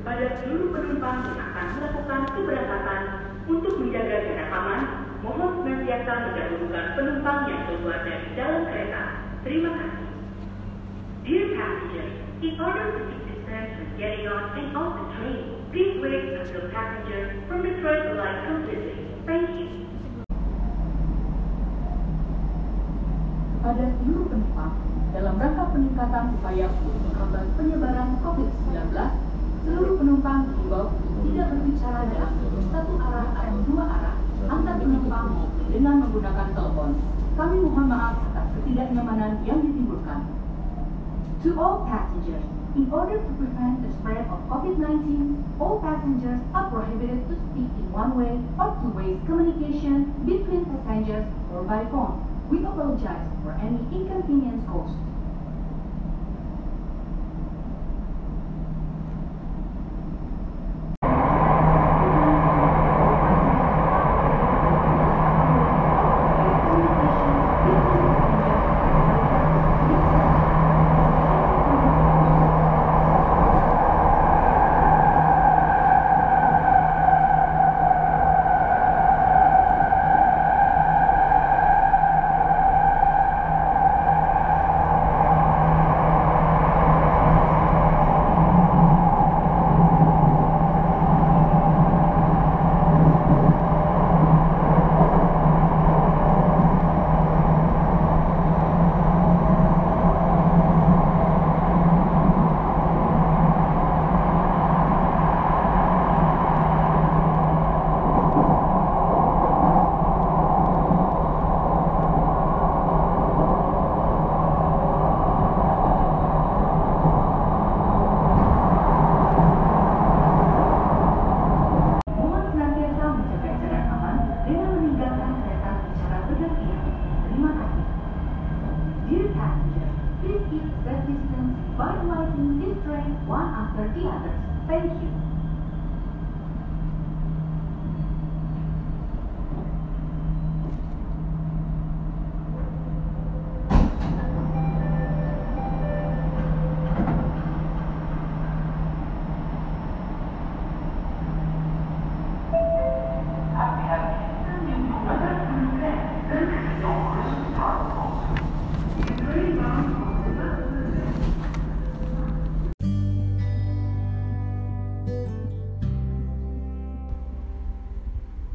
Kepada seluruh penumpang yang akan melakukan keberangkatan untuk menjaga jarak aman, mohon senantiasa mendahulukan penumpang yang keluar dari dalam kereta. Terima kasih. Dear passengers, in order to keep distance when getting on and off the train, please wait until passengers from the train alight completely. Thank you. Pada seluruh penumpang dalam rangka peningkatan upaya untuk menghambat penyebaran COVID-19, seluruh penumpang diimbau tidak berbicara dalam satu arah atau dua arah antar penumpang dengan menggunakan telepon. Kami mohon maaf atas ketidaknyamanan yang ditimbulkan. To all passengers, in order to prevent the spread of COVID-19, all passengers are prohibited to speak in one way or two ways communication between passengers or by phone. We apologize for any inconvenience caused.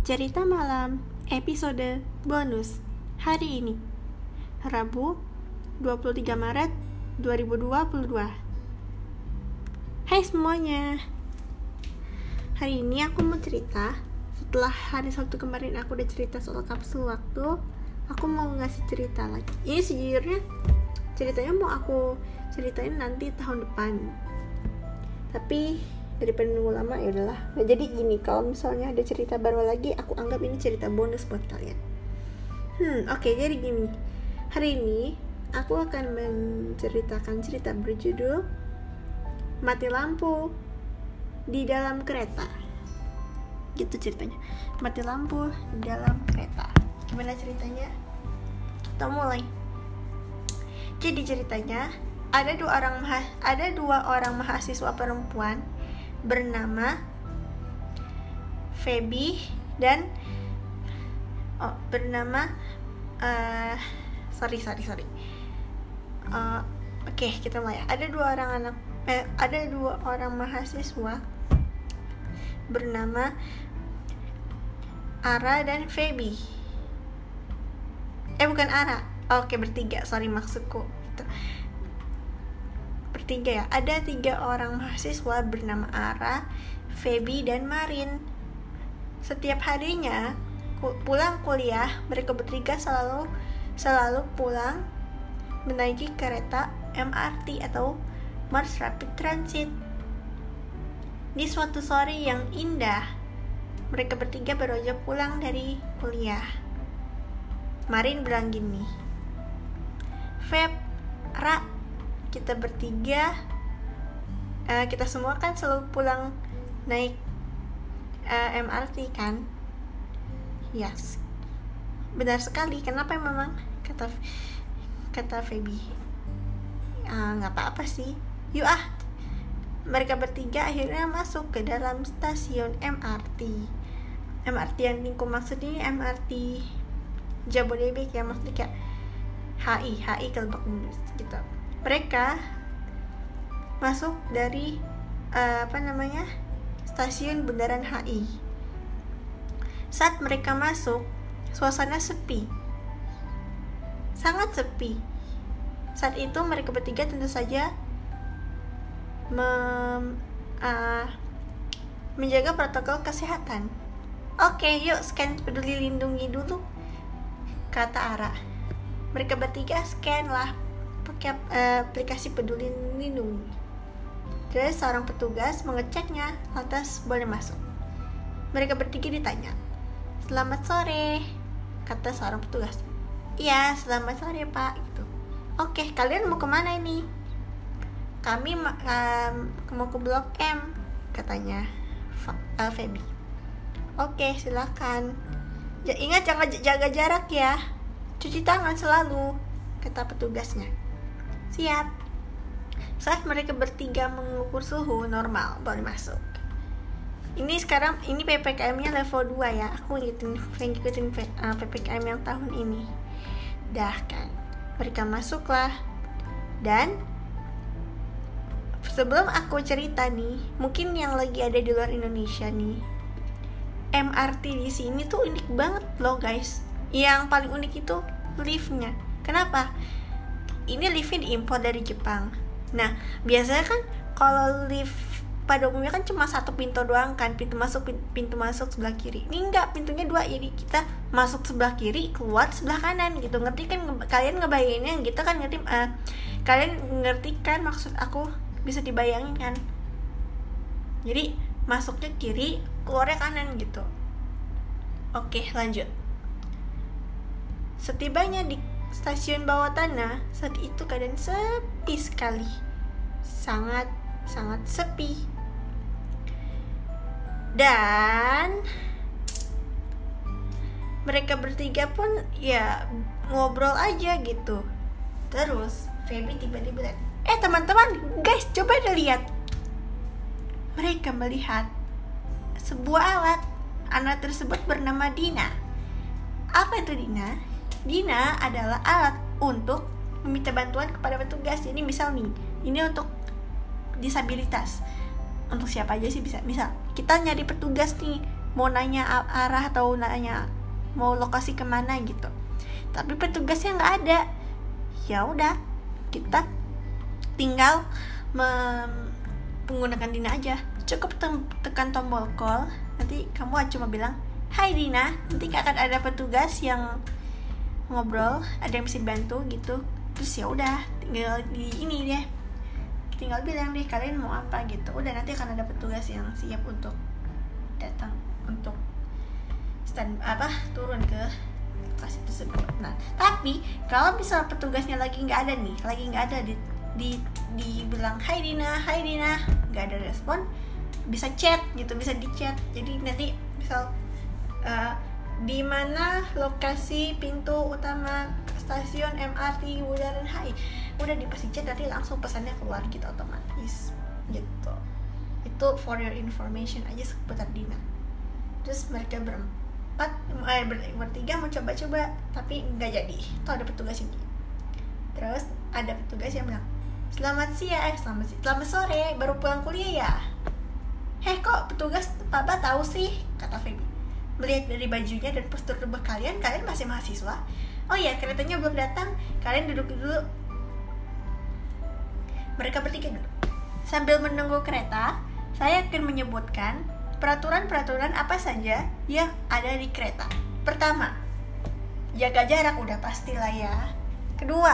Cerita Malam episode bonus hari ini. Rabu 23 Maret 2022 Hai semuanya. Hari ini aku mau cerita. Setelah hari Sabtu kemarin aku udah cerita soal kapsul waktu Aku mau ngasih cerita lagi. Ini sejujurnya ceritanya mau aku ceritain nanti tahun depan. Tapi daripada nunggu lama ya udahlah. Nah, jadi gini kalau misalnya ada cerita baru lagi aku anggap ini cerita bonus buat kalian. Hmm oke jadi gini. Hari ini aku akan menceritakan cerita berjudul mati lampu di dalam kereta. Gitu ceritanya. Mati lampu di dalam kereta. Gimana ceritanya? Kita mulai. Jadi ceritanya ada dua orang ada dua orang mahasiswa perempuan bernama Feby dan oh bernama eh sorry sorry sorry. Eh, oke kita mulai. Ada dua orang anak eh, ada dua orang mahasiswa bernama Ara dan Feby. Eh bukan Ara. Oke bertiga. Sorry maksudku. Itu bertiga ya. Ada tiga orang mahasiswa bernama Ara, Feby dan Marin. Setiap harinya pulang kuliah mereka bertiga selalu selalu pulang menaiki kereta MRT atau Mass Rapid Transit. Di suatu sore yang indah mereka bertiga baru aja pulang dari kuliah. Marin bilang gini Feb, Ra, kita bertiga eh, kita semua kan selalu pulang naik eh, MRT kan? Yes. Benar sekali. Kenapa memang? Kata kata Feby "Ah, nggak apa-apa sih. Yuk ah. Mereka bertiga akhirnya masuk ke dalam stasiun MRT MRT yang Ningko maksud ini MRT Jabodebek ya maksudnya kayak HI HI Lebak Bulus gitu mereka masuk dari eh, apa namanya stasiun Bundaran HI saat mereka masuk suasana sepi sangat sepi saat itu mereka bertiga tentu saja mem, ah, menjaga protokol kesehatan. Oke, yuk scan peduli lindungi dulu, kata Ara. Mereka bertiga scan lah pakai eh, aplikasi peduli lindungi. Terus seorang petugas mengeceknya, lantas boleh masuk. Mereka bertiga ditanya, Selamat sore, kata seorang petugas. Iya, selamat sore pak. Gitu. Oke, kalian mau ke mana ini? Kami em, mau ke Blok M, katanya eh, Feby. Oke, silakan. Ja- ingat jangan jaga jarak ya. Cuci tangan selalu, kata petugasnya. Siap. Saat mereka bertiga mengukur suhu normal, boleh masuk. Ini sekarang ini PPKM-nya level 2 ya. Aku ngikutin ngikutin PPKM yang tahun ini. Dah kan. Mereka masuklah. Dan sebelum aku cerita nih, mungkin yang lagi ada di luar Indonesia nih. MRT di sini tuh unik banget loh guys. Yang paling unik itu liftnya. Kenapa? Ini diimpor dari Jepang. Nah, biasanya kan kalau lift pada umumnya kan cuma satu pintu doang kan pintu masuk pin- pintu masuk sebelah kiri. Ini enggak pintunya dua jadi kita masuk sebelah kiri keluar sebelah kanan gitu. Ngerti kan kalian ngebayanginnya? Gitu kan ngerti eh, kalian ngerti kan maksud aku? Bisa dibayangin kan? Jadi masuknya kiri keluarnya kanan gitu. Oke lanjut. Setibanya di stasiun bawah tanah saat itu keadaan sepi sekali. Sangat sangat sepi. Dan mereka bertiga pun ya ngobrol aja gitu. Terus Feby tiba-tiba bilang eh teman-teman guys coba deh lihat mereka melihat sebuah alat. Alat tersebut bernama Dina. Apa itu Dina Dina adalah alat untuk meminta bantuan kepada petugas. Jadi misal nih ini untuk disabilitas. Untuk siapa aja sih bisa? Misal kita nyari petugas nih mau nanya arah atau nanya mau lokasi ke mana gitu. Tapi petugasnya nggak ada. Ya udah kita tinggal menggunakan Dina aja. Cukup tekan tombol call. Nanti kamu cuma bilang Hai Dina nanti akan ada petugas yang ngobrol ada yang bisa dibantu gitu. Terus ya udah tinggal di ini deh. Tinggal bilang deh kalian mau apa gitu. Udah nanti akan ada petugas yang siap untuk datang untuk stand apa turun ke lokasi tersebut. Nah tapi kalau misal petugasnya lagi nggak ada nih lagi nggak ada di di dibilang Hai Dina Hai Dina nggak ada respon bisa chat gitu bisa di chat jadi nanti misal eh, di mana lokasi pintu utama stasiun MRT Bundaran HI udah dikasih chat nanti langsung pesannya keluar gitu otomatis. Gitu. Itu for your information aja seputar Dina. Terus mereka berempat eh, ber, bertiga mau coba-coba tapi nggak jadi. Tuh ada petugas ini. Terus ada petugas yang bilang selamat siang eh selamat si- selamat sore baru pulang kuliah ya? Heh kok petugas papa tahu sih? kata Feby melihat dari bajunya dan postur tubuh kalian kalian masih mahasiswa. Oh ya keretanya belum datang. Kalian duduk dulu. Mereka bertiga dulu sambil menunggu kereta saya akan menyebutkan peraturan-peraturan apa saja yang ada di kereta. Pertama jaga jarak udah pastilah ya. Kedua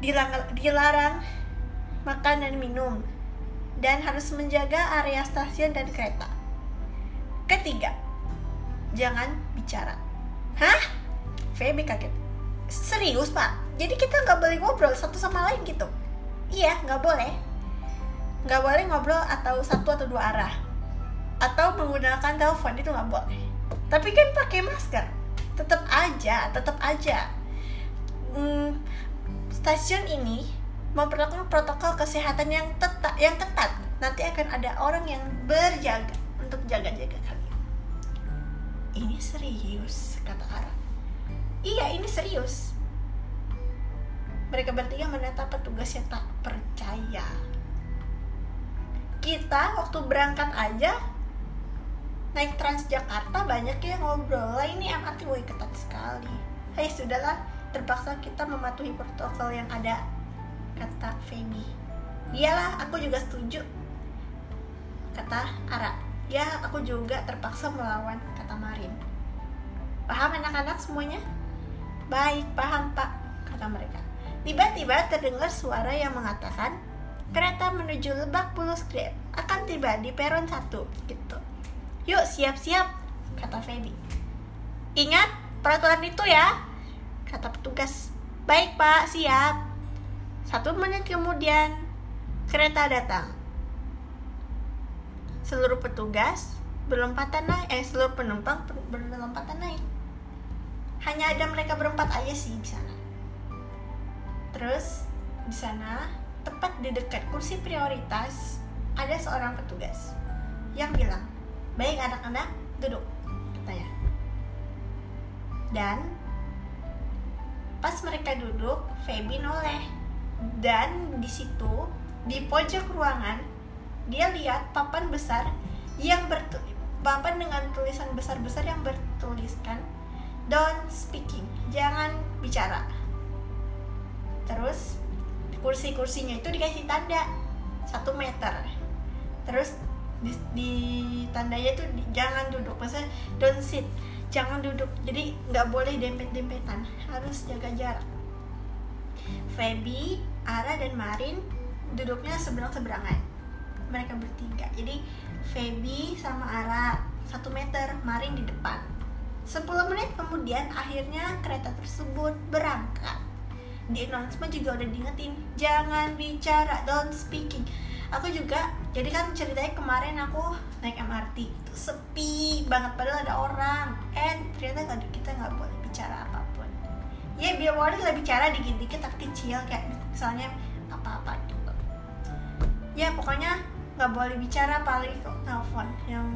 dilarang, dilarang makan dan minum. Dan harus menjaga area stasiun dan kereta ketiga. Jangan bicara. Hah? Feby kaget. Serius pak? Jadi kita nggak boleh ngobrol satu sama lain gitu? Iya nggak boleh. Nggak boleh ngobrol atau satu atau dua arah. Atau menggunakan telepon itu nggak boleh. Tapi kan pakai masker. Tetap aja tetap aja. Hmm, stasiun ini memperlakukan protokol kesehatan yang tetap yang ketat. Nanti akan ada orang yang berjaga untuk jaga-jaga ini serius kata Ara. Iya ini serius. Mereka bertiga menatap petugas yang tak percaya. Kita waktu berangkat aja naik Transjakarta banyak yang ngobrol. Lah ini MRT woi ketat sekali. Hei sudahlah terpaksa kita mematuhi protokol yang ada kata Feby. Iyalah aku juga setuju kata Ara ya aku juga terpaksa melawan kata Marin. Paham anak-anak semuanya? Baik paham pak kata mereka. Tiba-tiba terdengar suara yang mengatakan kereta menuju Lebak Bulus Grab akan tiba di peron 1 gitu. Yuk siap-siap kata Feby. Ingat peraturan itu ya kata petugas. Baik pak siap. Satu menit kemudian kereta datang seluruh petugas berlompatan naik eh seluruh penumpang berlompatan naik. Hanya ada mereka berempat aja sih di sana. Terus di sana tepat di dekat kursi prioritas ada seorang petugas yang bilang baik anak-anak duduk katanya dan pas mereka duduk Feby noleh. Dan di situ di pojok ruangan dia lihat papan besar yang bertu papan dengan tulisan besar-besar yang bertuliskan don't speaking. Jangan bicara. Terus kursi-kursinya itu dikasih tanda satu meter. Terus di, di tandanya itu di, jangan duduk. Maksudnya don't sit. Jangan duduk. Jadi nggak boleh dempet-dempetan. Harus jaga jarak. Feby, Ara dan Marin duduknya seberang-seberangan mereka bertiga. Jadi Feby sama Ara satu meter Marin di depan. 10 menit kemudian akhirnya kereta tersebut berangkat. Di announcement juga udah diingetin jangan bicara don't speaking. Aku juga jadi kan ceritanya kemarin aku naik MRT itu sepi banget padahal ada orang. And ternyata gak, kita nggak boleh bicara apa pun. Ya biar boleh lah bicara dikit-dikit tapi kecil kayak misalnya apa-apa gitu. Ya pokoknya nggak boleh bicara kok telepon yang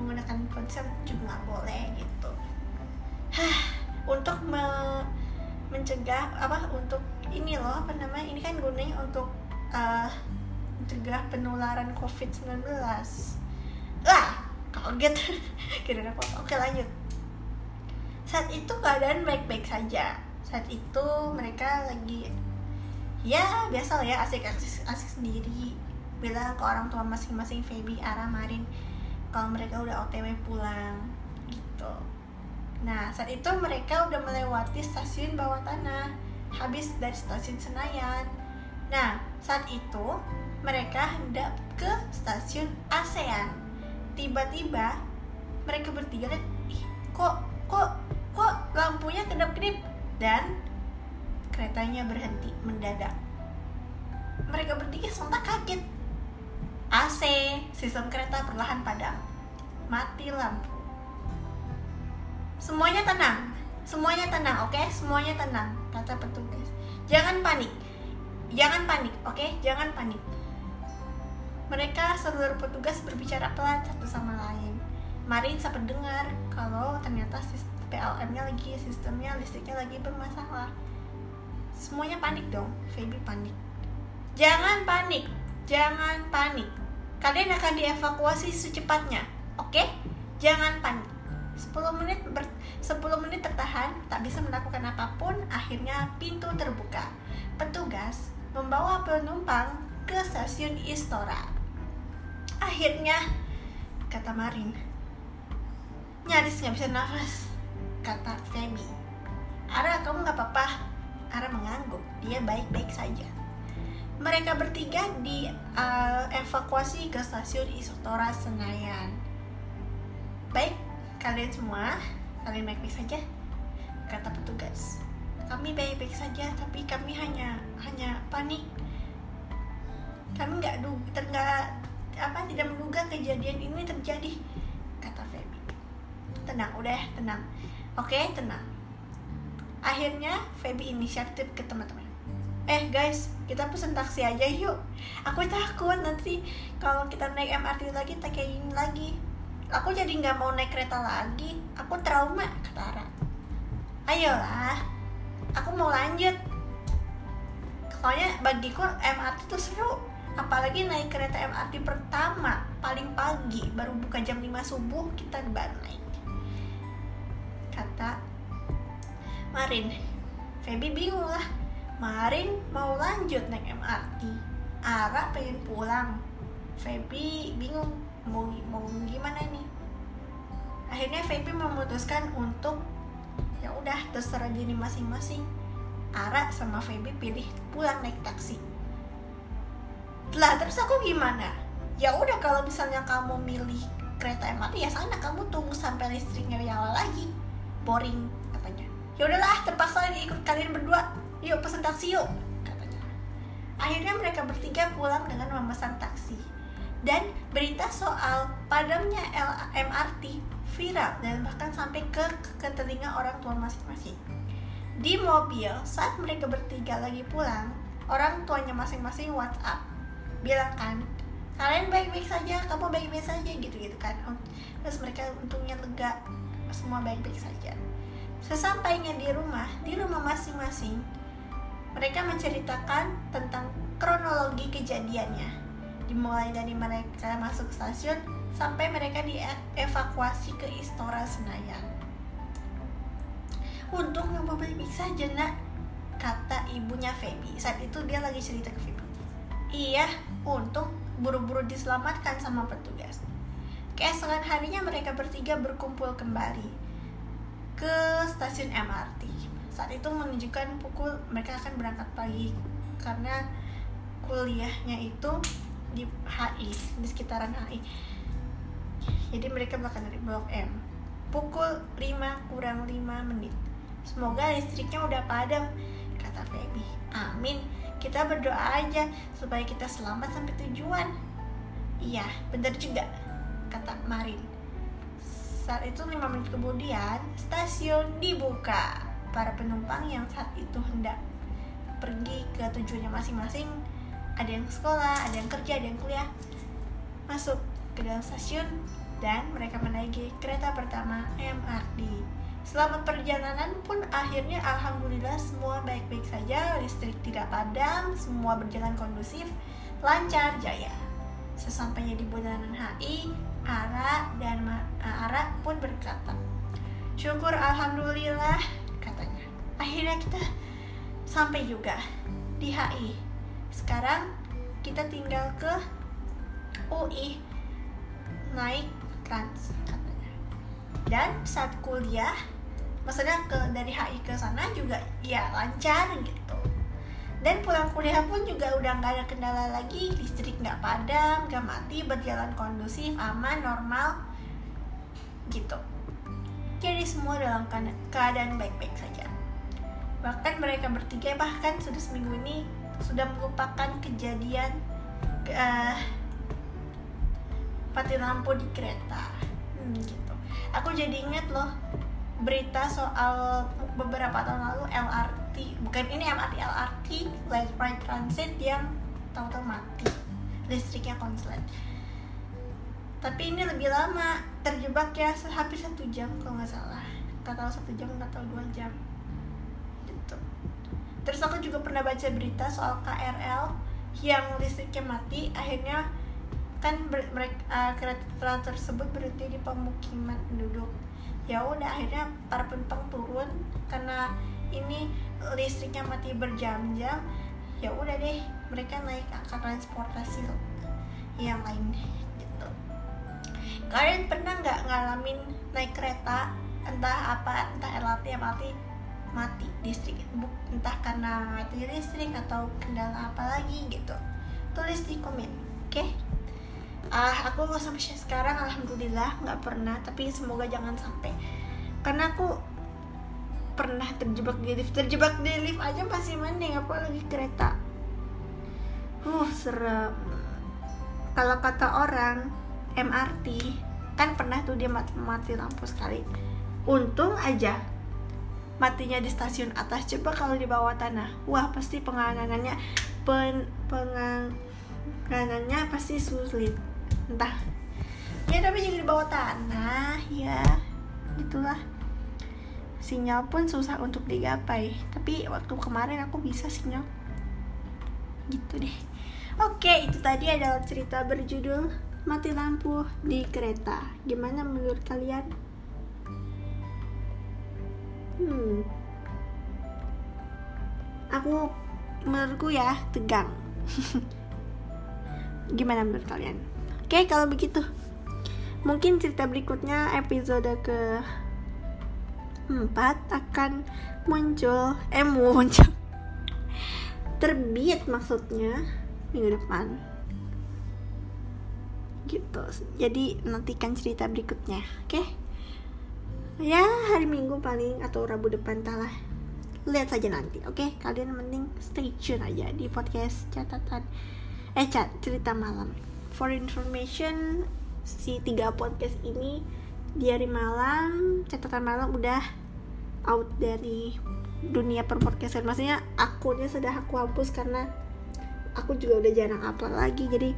menggunakan ponsel juga nggak boleh gitu. Hah, untuk me mencegah apa untuk ini loh apa namanya ini kan gunanya untuk uh, mencegah penularan COVID-19 lah kaget. Kira apa? Oke lanjut. Saat itu keadaan baik-baik saja. Saat itu mereka lagi ya biasa lah ya asik-asik asik sendiri bilang ke orang tua masing-masing Feby, Ara, Marin kalau mereka udah OTW pulang gitu Nah, saat itu mereka udah melewati stasiun bawah tanah, habis dari stasiun Senayan. Nah, saat itu mereka hendak ke stasiun ASEAN. Tiba-tiba mereka bertiga lihat, ih, kok kok kok lampunya kedap-kedip dan keretanya berhenti mendadak. Mereka bertiga sontak kaget. Sistem kereta perlahan padam. Mati lampu. Semuanya tenang. Semuanya tenang oke? Okay? semuanya tenang kata petugas. Jangan panik. Jangan panik oke? Okay? jangan panik. Mereka seluruh petugas berbicara pelan satu sama lain. Marin sempat dengar kalau ternyata PLM-nya lagi sistemnya listriknya lagi bermasalah. Semuanya panik dong. Feby panik. Jangan panik. Jangan panik kalian akan dievakuasi secepatnya oke? Okay? jangan panik. 10 menit ber, 10 menit tertahan tak bisa melakukan apa pun akhirnya pintu terbuka. Petugas membawa penumpang ke stasiun Istora. Akhirnya kata Marin nyaris nggak bisa nafas kata Feby Ara kamu nggak apa-apa. Ara mengangguk. Dia baik-baik saja mereka bertiga di uh, evakuasi ke stasiun Istora Senayan. Baik kalian semua kalian baik-baik saja kata petugas. Kami baik-baik saja tapi kami hanya hanya panik. Kami nggak nggak apa tidak menduga kejadian ini terjadi kata Feby. Tenang udah tenang. Oke tenang. Akhirnya Feby inisiatif ke teman-teman eh guys kita pesen taksi aja yuk. Aku takut nanti kalau kita naik MRT lagi tak kayak gini lagi. Aku jadi nggak mau naik kereta lagi. Aku trauma kata ayolah aku mau lanjut. Soalnya bagiku MRT tuh seru. Apalagi naik kereta MRT pertama paling pagi baru buka jam 5 subuh kita baru naik kata Marin. Feby bingung lah Marin mau lanjut naik MRT Ara pengen pulang. Feby bingung mau mau gimana nih akhirnya Feby memutuskan untuk ya udah terserah diri masing-masing. Ara sama Feby pilih pulang naik taksi. Lah terus aku gimana? Ya udah kalau misalnya kamu milih kereta MRT ya sana kamu tunggu sampai listriknya nyala lagi. Boring katanya. Ya udahlah terpaksa ikut kalian berdua yuk pesan taksi yuk katanya. Akhirnya mereka bertiga pulang dengan memesan taksi. Dan berita soal padamnya MRT viral dan bahkan sampai ke, ke telinga orang tua masing-masing. Di mobil saat mereka bertiga lagi pulang orang tuanya masing-masing WhatsApp bilang kan kalian baik-baik saja kamu baik-baik saja gitu-gitu kan. Terus mereka untungnya lega semua baik-baik saja. Sesampainya di rumah di rumah masing-masing mereka menceritakan tentang kronologi kejadiannya dimulai dari mereka masuk stasiun sampai mereka dievakuasi ke Istora Senayan untuk nggak baik-baik saja kata ibunya Feby saat itu dia lagi cerita ke Feby iya untung buru-buru diselamatkan sama petugas. Keesokan harinya mereka bertiga berkumpul kembali ke stasiun MRT. Saat itu menunjukkan pukul mereka akan berangkat pagi karena kuliahnya itu di HI, di sekitaran HI. Jadi mereka bakal dari Blok M. Pukul 5 kurang 5 menit. Semoga listriknya udah padam, kata Feby. Amin kita berdoa aja supaya kita selamat sampai tujuan iya benar juga kata Marin saat itu lima menit kemudian stasiun dibuka para penumpang yang saat itu hendak pergi ke tujuannya masing-masing ada yang sekolah, ada yang kerja, ada yang kuliah masuk ke dalam stasiun dan mereka menaiki kereta pertama MRT Selama perjalanan pun akhirnya alhamdulillah semua baik-baik saja, listrik tidak padam, semua berjalan kondusif, lancar, jaya. Sesampainya di bundaran HI, Ara dan Ma Ara pun berkata, "Syukur alhamdulillah,". Akhirnya kita sampai juga di HI. Sekarang kita tinggal ke UI naik trans. Dan saat kuliah maksudnya ke dari HI ke sana juga ya lancar gitu dan pulang kuliah pun juga udah nggak ada kendala lagi listrik nggak padam nggak mati berjalan kondusif aman normal gitu jadi semua dalam keadaan baik-baik saja bahkan mereka bertiga bahkan sudah seminggu ini sudah melupakan kejadian uh, mati lampu di kereta. Hmm, gitu. Aku jadi inget loh berita soal beberapa tahun lalu LRT bukan ini MRT LRT Light Rail Transit yang tahu-tahu mati. Listriknya konslet. Tapi ini lebih lama terjebak ya hampir satu jam kalau nggak salah. Nggak tahu satu jam nggak tahu dua jam terus aku juga pernah baca berita soal KRL yang listriknya mati akhirnya kan mereka uh, kereta tersebut berhenti di pemukiman penduduk. Ya udah akhirnya para penumpang turun karena ini listriknya mati berjam-jam ya udah deh mereka naik ke transportasi yang lain gitu. Kalian pernah nggak ngalamin naik kereta entah apa entah LRT MRT mati listrik. Entah karena mati listrik atau kendala apa lagi gitu. Tulis di komen oke? Okay? ah aku nggak sampai sekarang alhamdulillah nggak pernah tapi semoga jangan sampai. Karena aku pernah terjebak di lift terjebak di lift aja masih mending apalagi kereta. Uh serem. Kalau kata orang MRT kan pernah tuh dia mati, mati lampu sekali. Untung aja matinya di stasiun atas. Coba kalau di bawah tanah. Wah pasti penganganannya pen, penganganannya pasti sulit. Entah. Ya tapi jadi di bawah tanah ya itulah sinyal pun susah untuk digapai. Tapi waktu kemarin aku bisa sinyal. Gitu deh. Oke itu tadi adalah cerita berjudul mati lampu di kereta. Gimana menurut kalian hmm. Aku menurutku ya tegang. Gimana menurut kalian? Oke kalau begitu. Mungkin cerita berikutnya episode ke 4 akan muncul eh muncul. Terbit maksudnya minggu depan. Gitu. Jadi nantikan cerita berikutnya. Oke? okay? Ya hari minggu paling atau rabu depan talah lihat saja nanti oke? Okay? kalian mending stay tune aja di podcast catatan eh cat cerita malam. For information si tiga podcast ini di hari malam catatan malam udah out dari dunia perpodcastan maksudnya akunnya sudah aku hapus karena aku juga udah jarang upload lagi. Jadi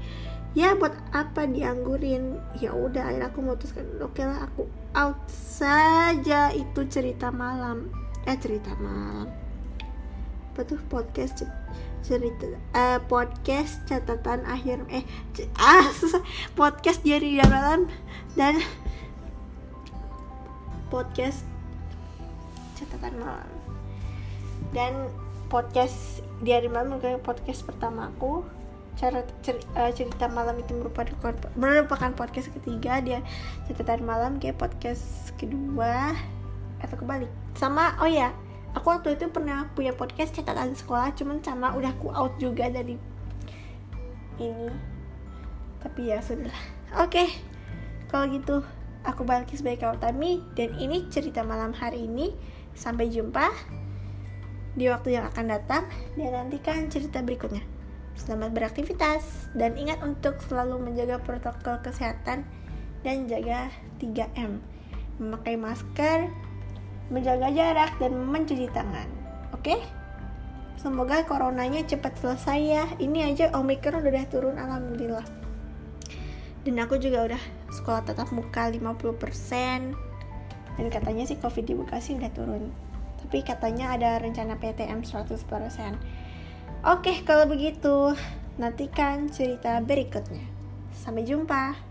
ya buat apa dianggurin? Ya udah akhirnya aku memutuskan oke okay lah aku out saja itu cerita malam. Eh cerita malam. Apa tuh? Podcast cerita uh, podcast catatan akhir eh ah susah. Podcast dari malam dan podcast catatan malam. Dan podcast di hari malam merupakan podcast pertamaku cara cer, uh, cerita malam itu merupakan merupakan podcast ketiga. Dia catatan malam kayak podcast kedua atau kebalik. Sama oh ya aku waktu itu pernah punya podcast catatan sekolah cuman sama udah aku out juga dari ini. Tapi ya sudah. Oke okay. kalau gitu aku balik sebagai Tami dan ini cerita malam hari ini. Sampai jumpa di waktu yang akan datang dan nantikan cerita berikutnya Selamat beraktivitas dan ingat untuk selalu menjaga protokol kesehatan dan jaga 3M. Memakai masker, menjaga jarak dan mencuci tangan. Oke? Semoga coronanya cepat selesai ya. Ini aja Omicron udah turun alhamdulillah. Dan aku juga udah sekolah tatap muka 50% dan katanya sih Covid di Bekasi udah turun. Tapi katanya ada rencana PTM 100%. Oke, kalau begitu, nantikan cerita berikutnya. Sampai jumpa.